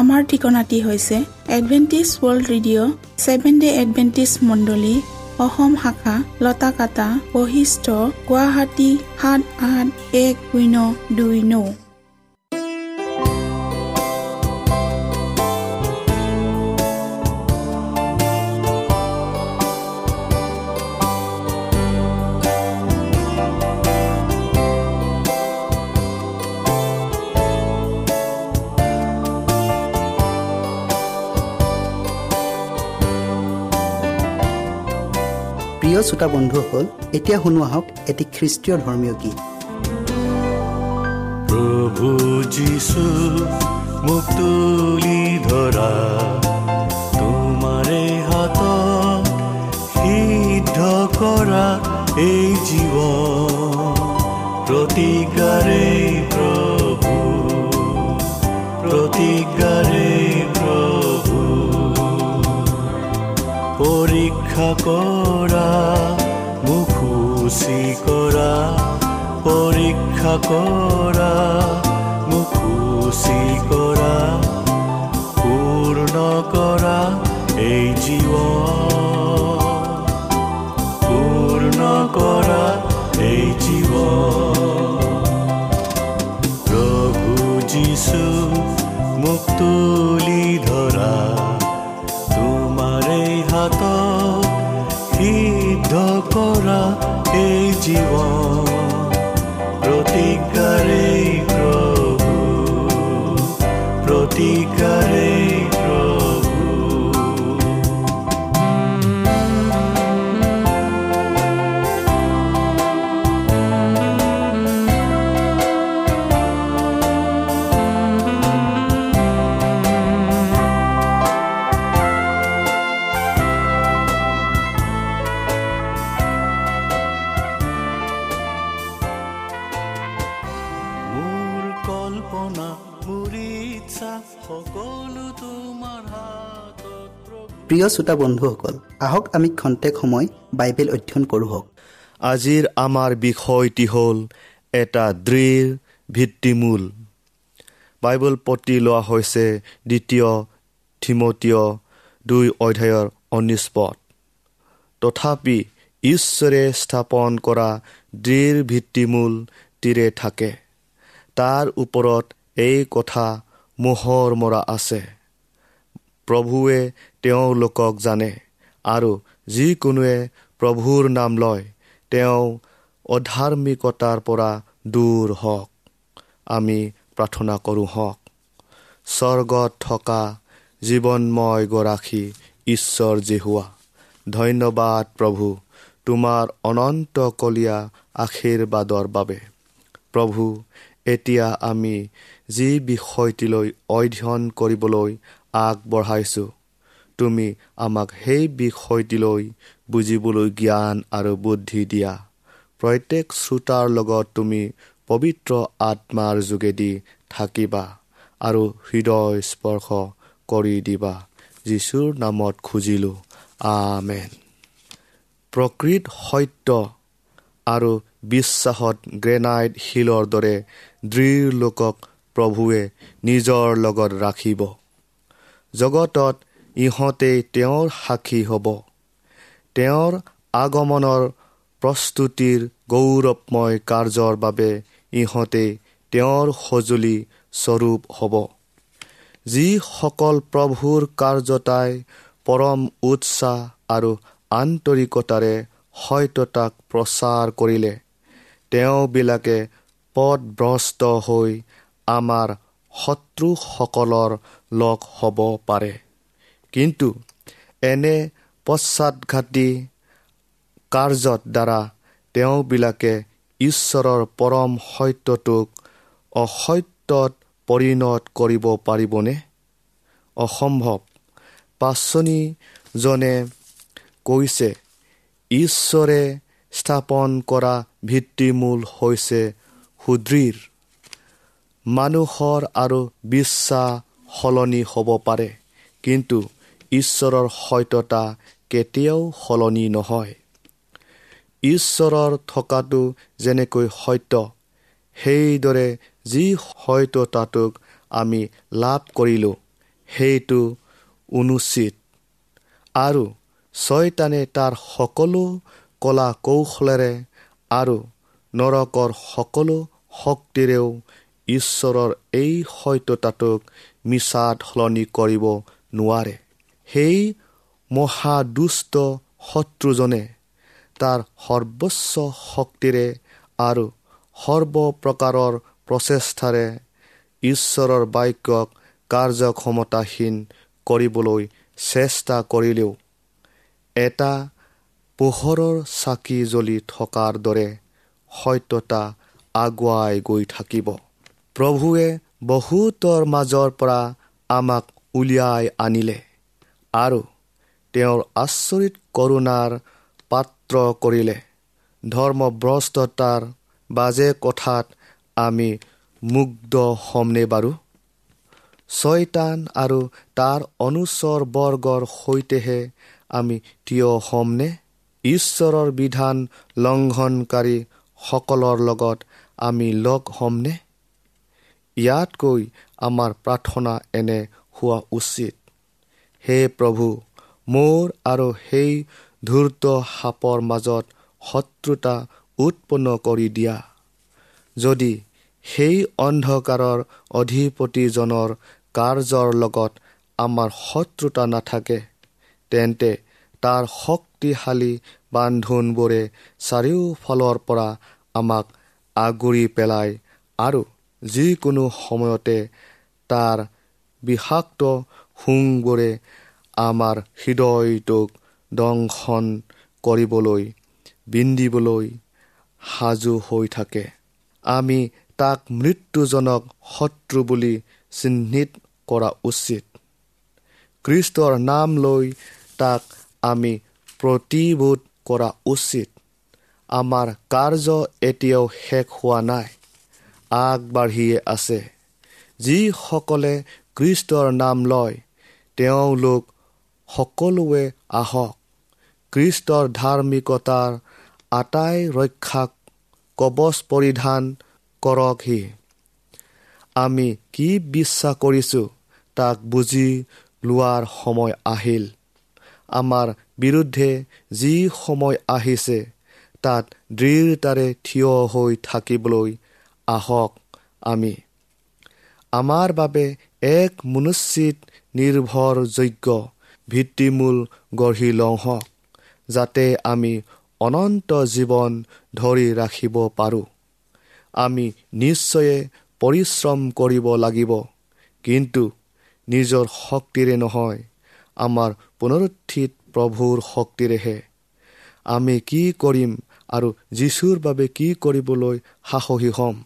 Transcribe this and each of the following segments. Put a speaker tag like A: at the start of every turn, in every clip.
A: আমাৰ ঠিকনাটি হৈছে adventist world radio' seven day adventist মণ্ডলী অসম শাখা লতাকাটা বশিষ্ট গুৱাহাটী সাত আঠ এক শূন্য দুই ন।
B: প্ৰিয় শ্ৰোতা বন্ধুসকল এতিয়া শুনো আহক এটি খ্ৰীষ্টীয় ধৰ্মীয় গীত।
C: প্ৰভু যিছু মোক তুলি ধৰা তোমাৰে হাতত সিদ্ধ কৰা এই জীৱ প্ৰতিজ্ঞাৰে প্ৰভু প্ৰতিজ্ঞাৰে পৰীক্ষা কৰা মুখুচি কৰা পৰীক্ষা কৰা মুখুচি কৰা পূৰ্ণ কৰা এই জীৱ কৰা এই জীৱ
B: প্ৰিয় শ্ৰোতা বন্ধুসকল আহক আমি খন্তেক সময় বাইবেল অধ্যয়ন কৰোঁ হওক।
C: আজিৰ আমাৰ বিষয়টি হ'ল এটা দৃঢ় ভিত্তিমূল। বাইবেল পতি লোৱা হৈছে দ্বিতীয় থিমতীয় দুই অধ্যায়ৰ ঊনৈছ পদ। তথাপি ঈশ্বৰে স্থাপন কৰা দৃঢ় ভিত্তিমূল তীৰে থাকে। তাৰ ওপৰত এই কথা মোহৰ মৰা আছে। প্ৰভুৱে তেওঁলোকক জানে আৰু যিকোনোৱে প্ৰভুৰ নাম লয় তেওঁ অধাৰ্মিকতাৰ পৰা দূৰ হওক। আমি প্ৰাৰ্থনা কৰোঁ হওক। স্বৰ্গত থকা জীৱনময় গৰাকী ঈশ্বৰ জেহুৱা ধন্যবাদ প্ৰভু তোমাৰ অনন্তকলীয়া আশীৰ্বাদৰ বাবে। প্ৰভু এতিয়া আমি যি বিষয়টিলৈ অধ্যয়ন কৰিবলৈ আগবঢ়াইছোঁ। তুমি আমাক সেই বিষয়টিলৈ বুজিবলৈ জ্ঞান আৰু বুদ্ধি দিয়া। প্ৰত্যেক শ্ৰোতাৰ লগত তুমি পবিত্ৰ আত্মাৰ যোগেদি থাকিবা আৰু হৃদয় স্পৰ্শ কৰি দিবা। যীশুৰ নামত খুজিলোঁ আমেন। প্ৰকৃত সত্য আৰু বিশ্বাসত গ্ৰেনাইট শিলৰ দৰে দৃঢ় লোকক প্ৰভুৱে নিজৰ লগত ৰাখিব। জগতত ইহঁতেই তেওঁৰ সাক্ষী হ'ব। তেওঁৰ আগমনৰ প্ৰস্তুতিৰ গৌৰৱময় কাৰ্যৰ বাবে ইহঁতে তেওঁৰ সঁজুলি স্বৰূপ হ'ব। যিসকল প্ৰভুৰ কাৰ্যতাই পৰম উৎসাহ আৰু আন্তৰিকতাৰে সত্যতাক প্ৰচাৰ কৰিলে তেওঁবিলাকে পদভ্ৰষ্ট হৈ আমাৰ শত্ৰুসকলৰ লগ হ'ব পাৰে। কিন্তু এনে পশ্চাদঘাতী কাৰ্যত দ্বাৰা তেওঁবিলাকে ঈশ্বৰৰ পৰম সত্যটোক অসত্যত পৰিণত কৰিব পাৰিবনে? অসম্ভৱ। পাচনিজনে কৈছে ঈশ্বৰে স্থাপন কৰা ভিত্তিমূল হৈছে সুদৃঢ় মানুহৰ আৰু বিশ্বাস সলনি হ'ব পাৰে। কিন্তু ঈশ্বৰৰ সত্যতা কেতিয়াও সলনি নহয়। ঈশ্বৰৰ থকাটো যেনেকৈ সত্য সেইদৰে যি সত্যতাটোক আমি লাভ কৰিলোঁ সেইটো অনুচিত। আৰু ছয়তানে তাৰ সকলো কলা কৌশলেৰে আৰু নৰকৰ সকলো শক্তিৰেও ঈশ্বৰৰ এই সত্যতাটোক মিছাত সলনি কৰিব নোৱাৰে। সেই মহাদুষ্ট শত্ৰুজনে তাৰ সৰ্বোচ্চ শক্তিৰে আৰু সৰ্বপ্ৰকাৰৰ প্ৰচেষ্টাৰে ঈশ্বৰৰ বাক্যক কাৰ্যক্ষমতাহীন কৰিবলৈ চেষ্টা কৰিলেও এটা পোহৰৰ চাকি জ্বলি থকাৰ দৰে সত্যতা আগুৱাই গৈ থাকিব। প্ৰভুৱে বহুতৰ মাজৰ পৰা আমাক উলিয়াই আনিলে আৰু তেওঁৰ আচৰিত কৰোণাৰ পাত্ৰ কৰিলে। ধৰ্মভ্ৰষ্টতাৰ বাজে কথাত আমি মুগ্ধ হ'মনে বাৰু? ছয়তান আৰু তাৰ অনুচৰ বৰ্গৰ সৈতেহে আমি থিয় হ'মনে? ঈশ্বৰৰ বিধান লংঘনকাৰী সকলৰ লগত আমি লগ হ'মনে? ইয়াতকৈ আমাৰ প্ৰাৰ্থনা এনে হোৱা উচিত। হে প্ৰভু মোৰ আৰু সেই ধূৰ্ত সাপৰ মাজত শত্ৰুতা উৎপন্ন কৰি দিয়া। যদি সেই অন্ধকাৰৰ অধিপতিজনৰ কাৰ্যৰ লগত আমাৰ শত্ৰুতা নাথাকে তেন্তে তাৰ শক্তিশালী বান্ধোনবোৰে চাৰিওফালৰ পৰা আমাক আগুৰি পেলাই আৰু যিকোনো সময়তে তাৰ বিষাক্ত শুংবোৰে আমাৰ হৃদয়টোক দংশন কৰিবলৈ বিন্দিবলৈ সাজু হৈ থাকে। আমি তাক মৃত্যুজনক শত্ৰু বুলি চিহ্নিত কৰা উচিত। খ্ৰীষ্টৰ নাম লৈ তাক আমি প্ৰতিবোধ কৰা উচিত। আমাৰ কাৰ্য এতিয়াও শেষ হোৱা নাই। আগবাঢ়িয়ে আছে। যিসকলে খ্ৰীষ্টৰ নাম লয় তেওঁলোক সকলোৱে আহক। খ্ৰীষ্টৰ ধাৰ্মিকতাৰ আটাই ৰক্ষাক কবচ পৰিধান কৰকহি। আমি কি বিশ্বাস কৰিছোঁ তাক বুজি লোৱাৰ সময় আহিল। আমাৰ বিৰুদ্ধে যি সময় আহিছে তাত দৃঢ়তাৰে থিয় হৈ থাকিবলৈ আহক আমি। আমাৰ বাবে এক মনুচিত নিৰ্ভৰযোগ্য ভিত্তিমূল গঢ়ি লওঁ হওক যাতে আমি অনন্ত জীৱন ধৰি ৰাখিব পাৰোঁ। আমি নিশ্চয়ে পৰিশ্ৰম কৰিব লাগিব কিন্তু নিজৰ শক্তিৰে নহয় আমাৰ পুনৰুত্থিত প্ৰভুৰ শক্তিৰেহে। আমি কি কৰিম আৰু যীশুৰ বাবে কি কৰিবলৈ সাহসী হ'ম?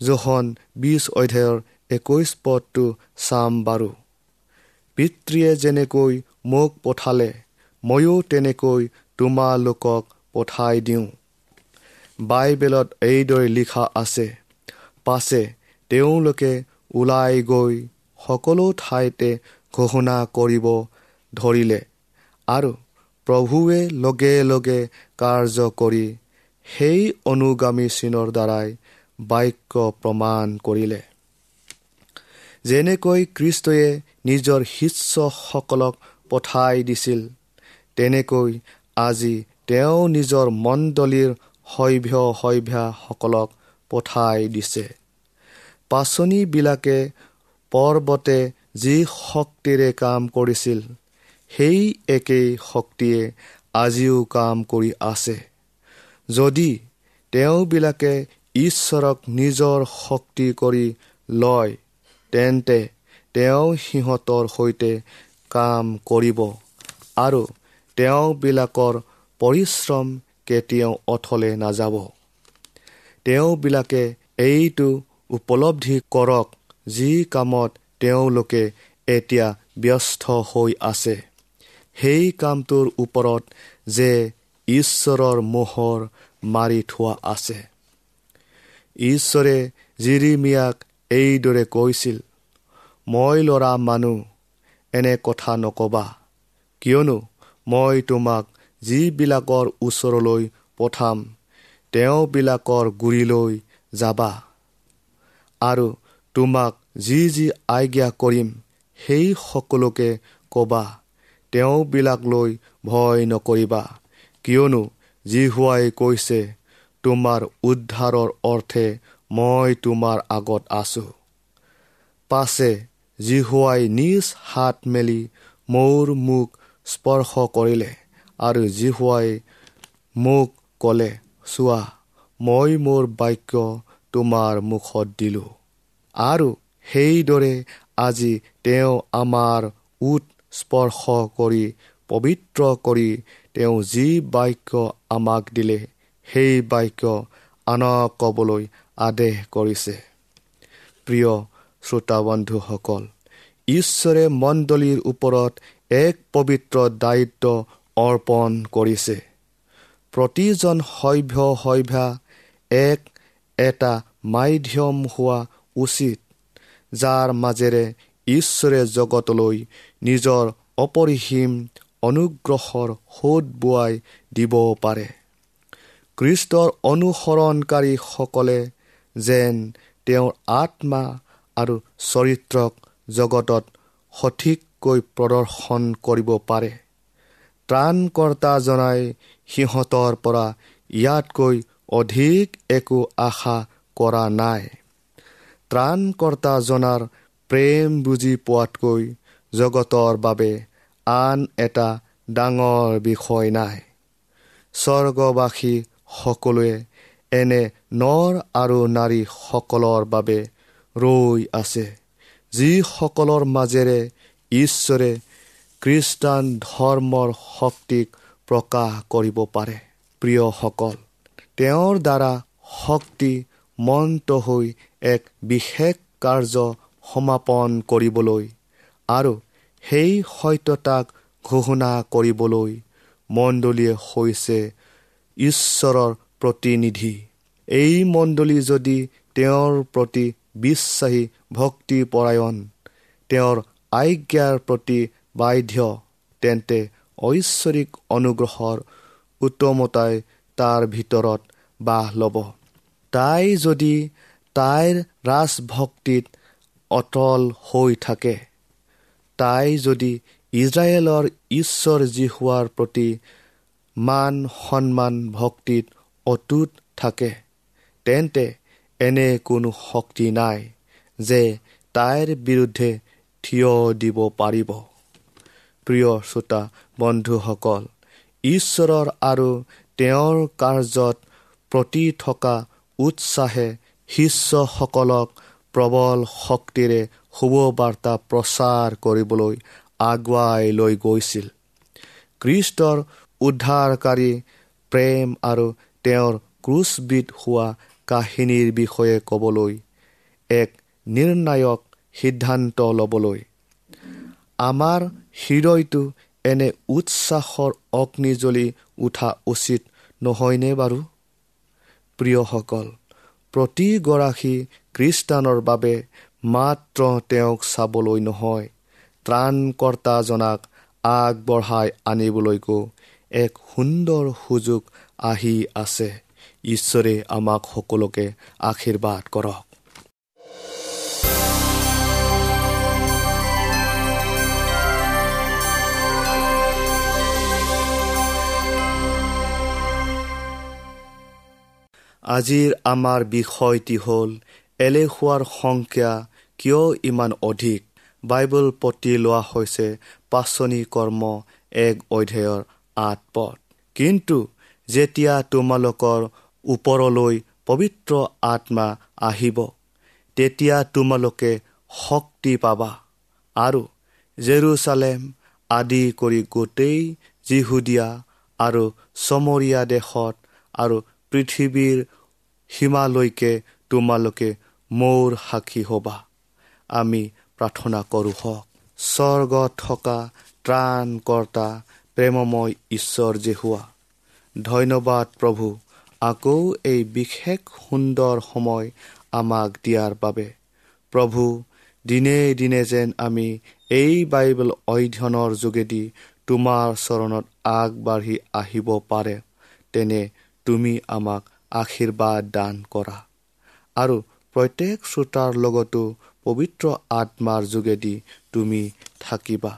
C: জোহন বিছ অধ্যায়ৰ একৈছ পদটো চাম বাৰু। পিতৃয়ে যেনেকৈ মোক পঠালে ময়ো তেনেকৈ তোমালোকক পঠাই দিওঁ। বাইবেলত এইদৰে লিখা আছে পাছে তেওঁলোকে ওলাই গৈ সকলো ঠাইতে ঘোষণা কৰিব ধৰিলে আৰু প্ৰভুৱে লগে লগে কাৰ্য কৰি সেই অনুগামী চিনৰ দ্বাৰাই বাক্য প্ৰমাণ কৰিলে। যেনেকৈ খ্ৰীষ্টয়ে নিজৰ শিষ্যসকলক পঠাই দিছিল তেনেকৈ আজি তেওঁ নিজৰ মণ্ডলীৰ সভ্য সভ্যাসকলক পঠাই দিছে। পাচনিবিলাকে পৰ্বতে যি শক্তিৰে কাম কৰিছিল সেই একেই শক্তিয়ে আজিও কাম কৰি আছে। যদি তেওঁবিলাকে ঈশ্বৰক নিজৰ শক্তি কৰি লয় তেন্তে তেওঁ সিহঁতৰ সৈতে কাম কৰিব আৰু তেওঁবিলাকৰ পৰিশ্ৰম কেতিয়াও অথলে নাযাব। তেওঁবিলাকে এইটো উপলব্ধি কৰক যি কামত তেওঁলোকে এতিয়া ব্যস্ত হৈ আছে। সেই কামটোৰ ওপৰত যে ঈশ্বৰৰ মোহৰ মাৰি থোৱা আছে। ঈশ্বৰে জিৰিমিয়াক এইদৰে কৈছিল মই ল'ৰা মানুহ এনে কথা নকবা কিয়নো মই তোমাক যিবিলাকৰ ওচৰলৈ পঠাম তেওঁবিলাকৰ গুৰিলৈ যাবা আৰু তোমাক যি যি আজ্ঞা কৰিম সেই সকলোকে ক'বা তেওঁবিলাকলৈ ভয় নকৰিবা কিয়নো জিহুৱাই কৈছে তোমাৰ উদ্ধাৰৰ অৰ্থে মই তোমাৰ আগত আছো। পাছে জিহুৱাই নিজ হাত মেলি মোৰ মুখ স্পৰ্শ কৰিলে আৰু জিহুৱাই মোক ক'লে চোৱা মই মোৰ বাক্য তোমাৰ মুখত দিলোঁ। আৰু সেইদৰে আজি তেওঁ আমাৰ উট স্পৰ্শ কৰি পবিত্ৰ কৰি তেওঁ যি বাক্য আমাক দিলে সেই বাক্য আনক ক'বলৈ আদেশ কৰিছে। প্ৰিয় শ্ৰোতাবন্ধুসকল ঈশ্বৰে মণ্ডলীৰ ওপৰত এক পবিত্ৰ দায়িত্ব অৰ্পণ কৰিছে। প্ৰতিজন সভ্য সভ্যা এক এটা মাধ্যম হোৱা উচিত যাৰ মাজেৰে ঈশ্বৰে জগতলৈ নিজৰ অপৰিসীম অনুগ্ৰহৰ সোধ বোৱাই দিব পাৰে। কৃষ্টৰ অনুসৰণকাৰীসকলে যেন তেওঁৰ আত্মা আৰু চৰিত্ৰক জগতত সঠিককৈ প্ৰদৰ্শন কৰিব পাৰে। ত্ৰাণকৰ্তাজনাই সিহঁতৰ পৰা ইয়াতকৈ অধিক একো আশা কৰা নাই। ত্ৰাণকৰ্তাজনাৰ প্ৰেম বুজি পোৱাতকৈ জগতৰ বাবে আন এটা ডাঙৰ বিষয় নাই। স্বৰ্গবাসী সকলোৱে এনে নৰ আৰু নাৰীসকলৰ বাবে ৰৈ আছে যিসকলৰ মাজেৰে ঈশ্বৰে খ্ৰীষ্টান ধৰ্মৰ শক্তিক প্ৰকাশ কৰিব পাৰে। প্ৰিয়সকল তেওঁৰ দ্বাৰা শক্তি মন্ত হৈ এক বিশেষ কাৰ্য সমাপন কৰিবলৈ আৰু সেই সত্যতাক ঘোষণা কৰিবলৈ মণ্ডলীয়ে হৈছে ঈশ্বৰৰ প্ৰতিনিধি। এই মণ্ডলী যদি তেওঁৰ প্ৰতি বিশ্বাসী ভক্তিপৰায়ণ তেওঁৰ আজ্ঞাৰ প্ৰতি বাধ্য তেন্তে ঐশ্বৰিক অনুগ্ৰহৰ উত্তমতাই তাৰ ভিতৰত বাহ ল'ব। তাই যদি তাইৰ ৰাজভক্তিত অটল হৈ থাকে তাই যদি ইজৰাইলৰ ঈশ্বৰ যি হোৱাৰ প্ৰতি মান সন্মান ভক্তিত অটুট থাকে। তেন্তে এনে কোনো শক্তি নাই যে তাইৰ বিৰুদ্ধে থিয় দিব পাৰিব। প্ৰিয় শ্ৰোতা বন্ধুসকল ঈশ্বৰৰ আৰু তেওঁৰ কাৰ্যত প্ৰতি থকা উৎসাহে শিষ্যসকলক প্ৰবল শক্তিৰে শুভবাৰ্তা প্ৰচাৰ কৰিবলৈ আগুৱাই লৈ গৈছিল। কৃষ্টৰ উদ্ধাৰকাৰী প্ৰেম আৰু তেওঁৰ ক্ৰুচবিধ হোৱা কাহিনীৰ বিষয়ে ক'বলৈ এক নিৰ্ণায়ক সিদ্ধান্ত ল'বলৈ। আমাৰ হৃদয়টো এনে উৎসাহৰ অগ্নি জ্বলি উঠা উচিত নহয়নে বাৰু? প্ৰিয়সকল প্ৰতিগৰাকী খ্ৰীষ্টানৰ বাবে মাত্ৰ তেওঁক চাবলৈ নহয় ত্ৰাণকৰ্তাজনাক আগবঢ়াই আনিবলৈকো এক সুন্দৰ সুযোগ আহি আছে। ঈশ্বৰে আমাক সকলোকে আশীৰ্বাদ কৰক। আজিৰ আমাৰ বিষয়টি হ'ল এলেহুৱাৰ সংখ্যা কিয় ইমান অধিক? বাইবল পতি লোৱা হৈছে পাচনি কৰ্ম এক অধ্যায়ৰ আঠ পথ কিন্তু যেতিয়া তোমালোকৰ ওপৰলৈ পবিত্ৰ আত্মা আহিব তেতিয়া তোমালোকে শক্তি পাবা আৰু জেৰুচালেম আদি কৰি গোটেই যিহুদীয়া আৰু চমৰীয়া দেশত আৰু পৃথিৱীৰ সীমালৈকে তোমালোকে মোৰ সাক্ষী হ'বা। আমি প্ৰাৰ্থনা কৰোঁ হওক। স্বৰ্গত থকা ত্ৰাণকৰ্তা প্ৰেমময় ঈশ্বৰ যে হোৱা। ধন্যবাদ প্ৰভু আকৌ এই বিশেষ সুন্দৰ সময় আমাক দিয়াৰ বাবে। প্ৰভু দিনে দিনে যেন আমি এই বাইবেল অধ্যয়নৰ যোগেদি তোমাৰ চৰণত আগবাঢ়ি আহিব পাৰে তেনে তুমি আমাক আশীৰ্বাদ দান কৰা। আৰু প্ৰত্যেক শ্ৰোতাৰ লগতো পবিত্ৰ আত্মাৰ যোগেদি তুমি থাকিবা।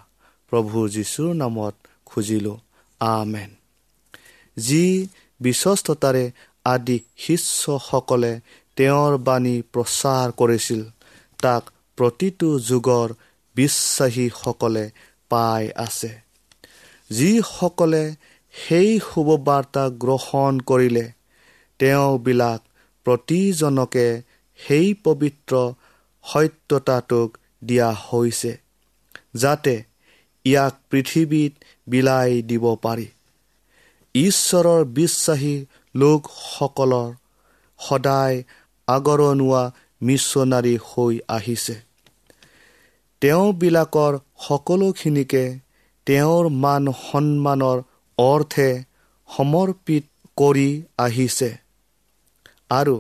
C: প্ৰভু যীশুৰ নামত খুজিলোঁ। আমেন। যি বিশ্বস্ততাৰে আদি শিষ্যসকলে তেওঁৰ বাণী প্ৰচাৰ কৰিছিল তাক প্ৰতিটো যুগৰ বিশ্বাসীসকলে পাই আছে। যিসকলে সেই শুভবাৰ্তা গ্ৰহণ কৰিলে তেওঁবিলাক প্ৰতিজনকে সেই পবিত্ৰ সত্যতাটোক দিয়া হৈছে যাতে ইয়াক পৃথিৱীত বিলাই দিব পাৰি। ঈশ্বৰৰ বিশ্বাসী লোকসকলৰ সদায় আগৰণুৱা মিছনাৰী হৈ আহিছে। তেওঁবিলাকৰ সকলোখিনিকে তেওঁৰ মান সন্মানৰ অৰ্থে সমৰ্পিত কৰি আহিছে আৰু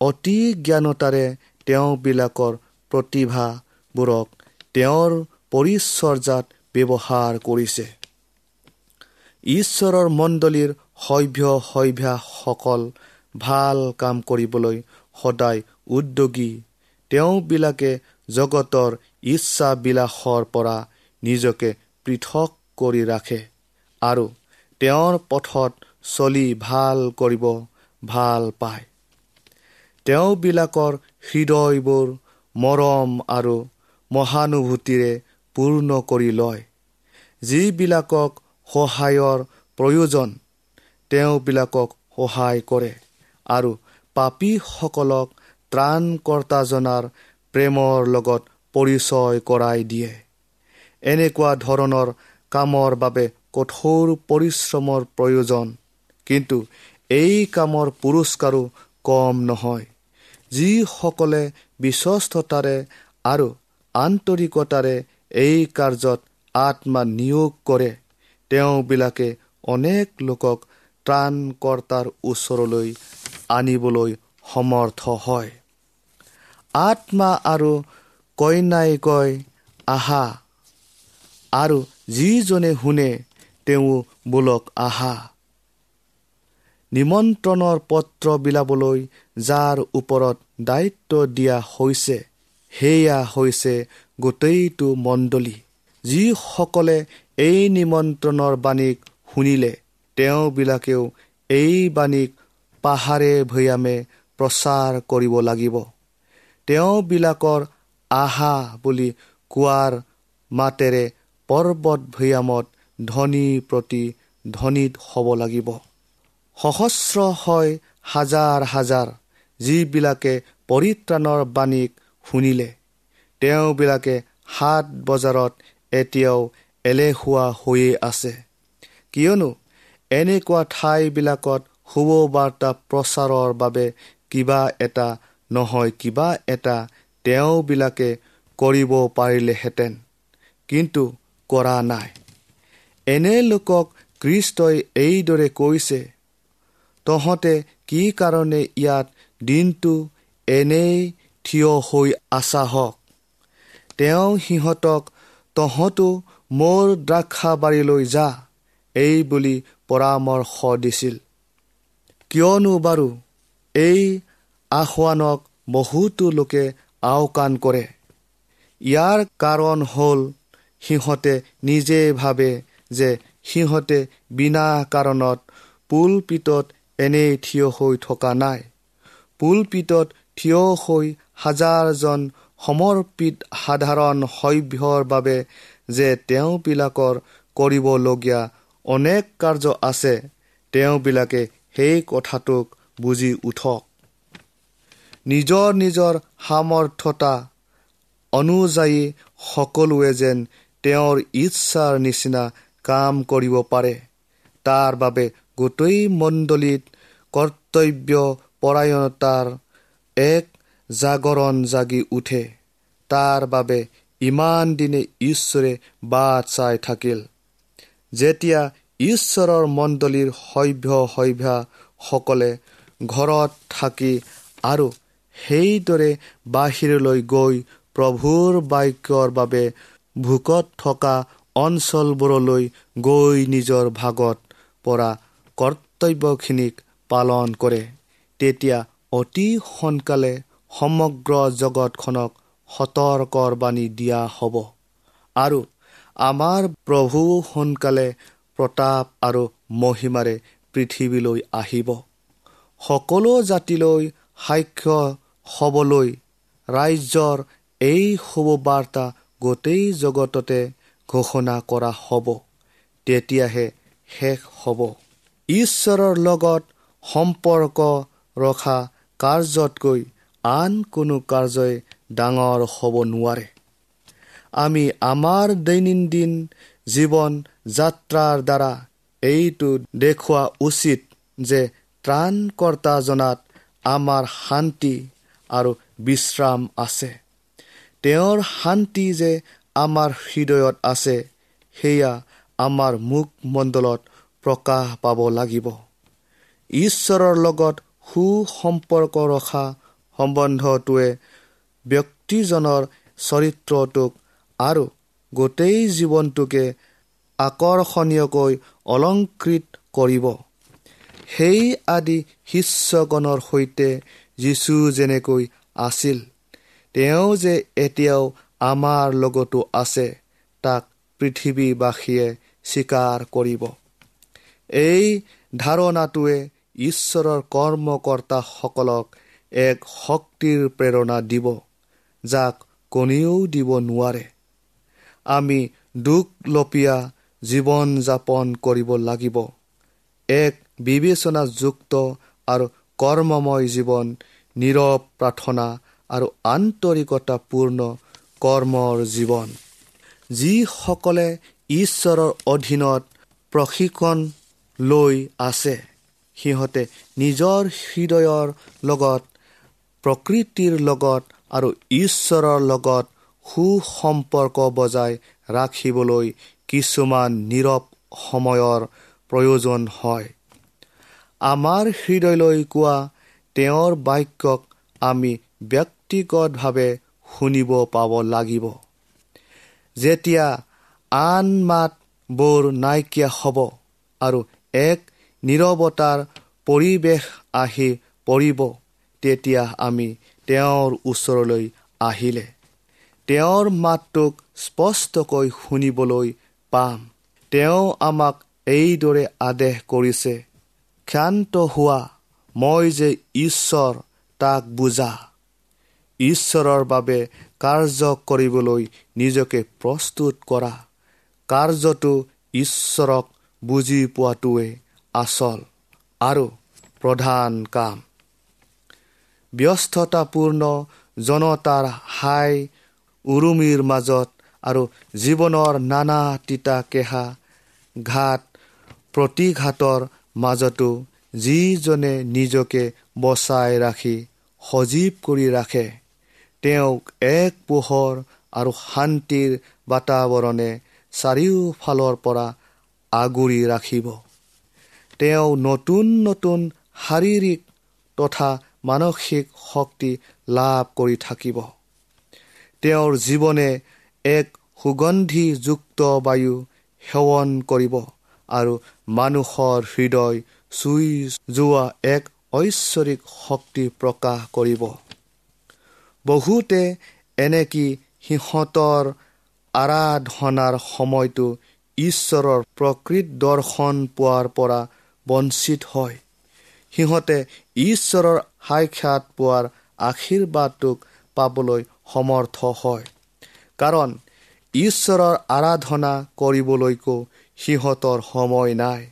C: অতি জ্ঞানতাৰে তেওঁবিলাকৰ প্ৰতিভাবোৰক তেওঁৰ পৰিচৰ্যাত ব্যৱহাৰ কৰিছে। ঈশ্বৰৰ মণ্ডলীৰ সভ্য সভ্যাসকল ভাল কাম কৰিবলৈ সদায় উদ্যোগী। তেওঁবিলাকে জগতৰ ইচ্ছাবিলাসৰ পৰা নিজকে পৃথক কৰি ৰাখে আৰু তেওঁৰ পথত চলি ভাল কৰিব ভাল পায়। তেওঁবিলাকৰ হৃদয়বোৰ মৰম আৰু মহানুভূতিৰে পূৰ্ণ কৰি লয়। যিবিলাকক সহায়ৰ প্ৰয়োজন তেওঁবিলাকক সহায় কৰে আৰু পাপীসকলক ত্ৰাণকৰ্তাজনাৰ প্ৰেমৰ লগত পৰিচয় কৰাই দিয়ে। এনেকুৱা ধৰণৰ কামৰ বাবে কঠোৰ পৰিশ্ৰমৰ প্ৰয়োজন কিন্তু এই কামৰ পুৰস্কাৰো কম নহয়। যিসকলে বিশ্বস্ততাৰে আৰু আন্তৰিকতাৰে এই কাৰ্যত আত্মা নিয়োগ কৰে। তেওঁবিলাকে অনেক লোকক ত্ৰাণকৰ্তাৰ ওচৰলৈ আনিবলৈ সমৰ্থ হয়। আত্মা আৰু কইনাই কয় আহা। আৰু যিজনে শুনে তেওঁ বোলক আহা। নিমন্ত্ৰণৰ পত্ৰ বিলাবলৈ যাৰ ওপৰত দায়িত্ব দিয়া হৈছে সেয়া হৈছে গোটেইটো মণ্ডলী যিসকলে এই নিমন্ত্ৰণৰ বাণীক শুনিলে তেওঁবিলাকেও এই বাণীক পাহাৰে ভৈয়ামে প্ৰচাৰ কৰিব লাগিব। তেওঁবিলাকৰ আহা বুলি কোৱাৰ মাতেৰে পৰ্বত ভৈয়ামত ধনী প্ৰতি ধনীত হ'ব লাগিব। সহস্ৰ হয় হাজাৰ হাজাৰ যিবিলাকে পৰিত্ৰাণৰ বাণীক শুনিলে। তেওঁবিলাকে সাত বজাৰত এতিয়াও এলেহুৱা হৈয়ে আছে। কিয়নো এনেকুৱা ঠাইবিলাকত শুভবাৰ্তা প্ৰচাৰৰ বাবে কিবা এটা নহয় কিবা এটা তেওঁবিলাকে কৰিব পাৰিলেহেঁতেন কিন্তু কৰা নাই। এনে লোকক কৃষ্টই এইদৰে কৈছে তহঁতে কি কাৰণে ইয়াত দিনটো এনেই থিয় হৈ আছা হওক তেওঁ সিহঁতক তহঁতো মোৰ দ্ৰাক্ষাবাৰীলৈ যা এই বুলি পৰামৰ্শ দিছিল। কিয়নো বাৰু এই আহ্বানক বহুতো লোকে আওকাণ কৰে। ইয়াৰ কাৰণ হ'ল সিহঁতে নিজে ভাবে যে সিহঁতে বিনা কাৰণত পুলপিতত এনেই থিয় হৈ থকা নাই। পুলপিতত থিয় হৈ হাজাৰজন সমৰ্পিত সাধাৰণ সভ্যৰ বাবে যে তেওঁবিলাকৰ কৰিবলগীয়া অনেক কাৰ্য আছে তেওঁবিলাকে সেই কথাটোক বুজি উঠক। নিজৰ নিজৰ সামৰ্থতা অনুযায়ী সকলোৱে যেন তেওঁৰ ইচ্ছাৰ নিচিনা কাম কৰিব পাৰে। তাৰ বাবে গোটেই মণ্ডলীত কৰ্তব্য পৰায়ণতাৰ এক জাগৰণ জাগি উঠে। তাৰ বাবে ইমান দিনে ঈশ্বৰে বাট চাই থাকিল। যেতিয়া ঈশ্বৰৰ মণ্ডলীৰ সভ্য সভ্যাসকলে ঘৰত থাকি আৰু সেইদৰে বাহিৰলৈ গৈ প্ৰভুৰ বাক্যৰ বাবে ভোকত থকা অঞ্চলবোৰলৈ গৈ নিজৰ ভাগত পৰা কৰ্তব্যখিনিক পালন কৰে তেতিয়া অতি সোনকালে সমগ্ৰ জগতখনক সতৰ্কৰ বাণী দিয়া হ'ব। আৰু আমাৰ প্ৰভু সোনকালে প্ৰতাপ আৰু মহিমাৰে পৃথিৱীলৈ আহিব। সকলো জাতিলৈ সাক্ষ্য হ'বলৈ ৰাজ্যৰ এই শুভবাৰ্তা গোটেই জগততে ঘোষণা কৰা হ'ব। তেতিয়াহে শেষ হ'ব। ঈশ্বৰৰ লগত সম্পৰ্ক ৰখা কাৰ্যতকৈ আন কোনো কাৰ্যই ডাঙৰ হ'ব নোৱাৰে। আমি আমাৰ দৈনন্দিন জীৱন যাত্ৰাৰ দ্বাৰা এইটো দেখুওৱা উচিত যে ত্ৰাণকৰ্তাজনাত আমাৰ শান্তি আৰু বিশ্ৰাম আছে। তেওঁৰ শান্তি যে আমাৰ হৃদয়ত আছে সেয়া আমাৰ মুখমণ্ডলত প্ৰকাশ পাব লাগিব। ঈশ্বৰৰ লগত সু সম্পৰ্ক ৰখা সম্বন্ধটোৱে ব্যক্তিজনৰ চৰিত্ৰটোক আৰু গোটেই জীৱনটোকে আকৰ্ষণীয়কৈ অলংকৃত কৰিব। সেই আদি শিষ্যগণৰ সৈতে যীশু যেনেকৈ আছিল তেওঁ যে এতিয়াও আমাৰ লগতো আছে তাক পৃথিৱীবাসীয়ে স্বীকাৰ কৰিব। এই ধাৰণাটোৱে ঈশ্বৰৰ কৰ্মকৰ্তাসকলক এক শক্তিৰ প্ৰেৰণা দিব যাক কোনেও দিব নোৱাৰে। আমি দুখলপীয়া জীৱন যাপন কৰিব লাগিব। এক বিবেচনাযুক্ত আৰু কৰ্মময় জীৱন নীৰৱ প্ৰাৰ্থনা আৰু আন্তৰিকতাপূৰ্ণ কৰ্মৰ জীৱন। যিসকলে ঈশ্বৰৰ অধীনত প্ৰশিক্ষণ লৈ আছে সিহঁতে নিজৰ হৃদয়ৰ লগত প্ৰকৃতিৰ লগত আৰু ঈশ্বৰৰ লগত সু সম্পৰ্ক বজাই ৰাখিবলৈ কিছুমান নীৰৱ সময়ৰ প্ৰয়োজন হয়। আমাৰ হৃদয়লৈ কোৱা তেওঁৰ বাক্যক আমি ব্যক্তিগতভাৱে শুনিব পাব লাগিব। যেতিয়া আন মাতবোৰ নাইকিয়া হ'ব আৰু এক নীৰৱতাৰ পৰিৱেশ আহি পৰিব তেতিয়া আমি তেওঁৰ ওচৰলৈ আহিলে। তেওঁৰ মাতটোক স্পষ্টকৈ শুনিবলৈ পাম। তেওঁ আমাক এইদৰে আদেশ কৰিছে ক্ষান্ত হোৱা মই যে ঈশ্বৰ তাক বুজা। ঈশ্বৰৰ বাবে কাৰ্য কৰিবলৈ নিজকে প্ৰস্তুত কৰা। কাৰ্যটো ঈশ্বৰক বুজি পোৱাটোৱে আচল আৰু প্ৰধান কাম। ব্যস্ততাপূৰ্ণ জনতাৰ হাই উৰুমিৰ মাজত আৰু জীৱনৰ নানা তিতা কেহা ঘাট প্ৰতিঘাতৰ মাজতো যিজনে নিজকে বচাই ৰাখি সজীৱ কৰি ৰাখে তেওঁক এক পোহৰ আৰু শান্তিৰ বাতাৱৰণে চাৰিওফালৰ পৰা আগুৰি ৰাখিব। তেওঁ নতুন নতুন শাৰীৰিক তথা মানসিক শক্তি লাভ কৰি থাকিব। তেওঁৰ জীৱনে এক সুগন্ধিযুক্ত বায়ু সেৱন কৰিব আৰু মানুহৰ হৃদয় চুই যোৱা এক ঐশ্বৰিক শক্তি প্ৰকাশ কৰিব। বহুতে এনেকি সিহঁতৰ আৰাধনাৰ সময়টো ঈশ্বৰৰ প্ৰকৃত দৰ্শন পোৱাৰ পৰা বঞ্চিত হয়। সিহঁতে ঈশ্বৰৰ সাক্ষাৎ পোৱাৰ আশীৰ্বাদটোক পাবলৈ সমৰ্থ হয়। কাৰণ ঈশ্বৰৰ আৰাধনা কৰিবলৈকো সিহঁতৰ সময় নাই।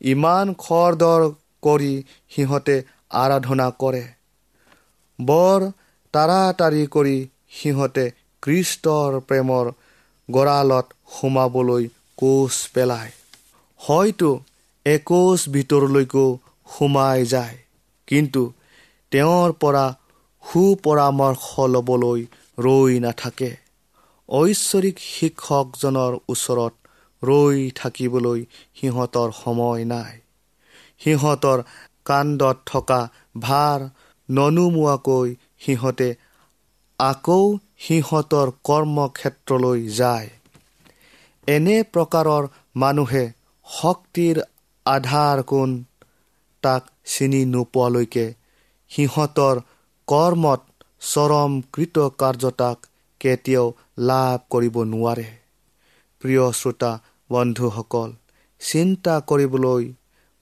C: ইমান খৰদৰ কৰি সিহঁতে আৰাধনা কৰে। বৰ তাৰাতাৰি কৰি সিহঁতে কৃষ্টৰ প্ৰেমৰ গঁড়ালত সোমাবলৈ কোচ পেলায়। হয়তো একোচ ভিতৰলৈকো সোমাই যায়। কিন্তু তেওঁৰ পৰা সুপৰামৰ্শ ল'বলৈ ৰৈ নাথাকে। ঐশ্বৰিক শিক্ষকজনৰ ওচৰত ৰৈ থাকিবলৈ সিহঁতৰ সময় নাই। সিহঁতৰ কাণ্ডত থকা ভাৰ ননুমোৱাকৈ সিহঁতে আকৌ সিহঁতৰ কৰ্মক্ষেত্ৰলৈ যায়। এনে প্ৰকাৰৰ মানুহে শক্তিৰ আধাৰ কোন তাক চিনি নোপোৱালৈকে সিহঁতৰ কৰ্মত চৰম কৃতকাৰ্যতাক কেতিয়াও লাভ কৰিব নোৱাৰে। প্ৰিয় শ্ৰোতা বন্ধুসকল চিন্তা কৰিবলৈ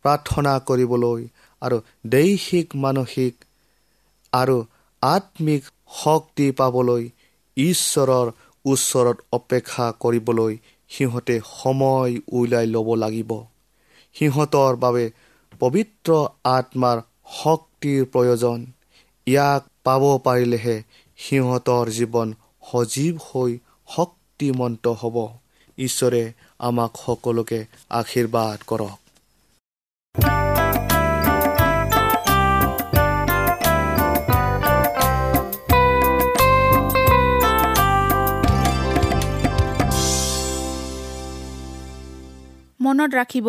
C: প্ৰাৰ্থনা কৰিবলৈ আৰু দৈহিক মানসিক আৰু আত্মিক শক্তি পাবলৈ ঈশ্বৰৰ ওচৰত অপেক্ষা কৰিবলৈ সিহঁতে সময় উলিয়াই ল'ব লাগিব। সিহঁতৰ বাবে পবিত্ৰ আত্মাৰ শক্তিৰ প্ৰয়োজন। ইয়াক পাব পাৰিলেহে সিহঁতৰ জীৱন সজীৱ হৈ শক্তিমন্ত হ'ব। ঈশ্বৰে আমাক সকলোকে আশীৰ্বাদ কৰক।
A: মনত ৰাখিব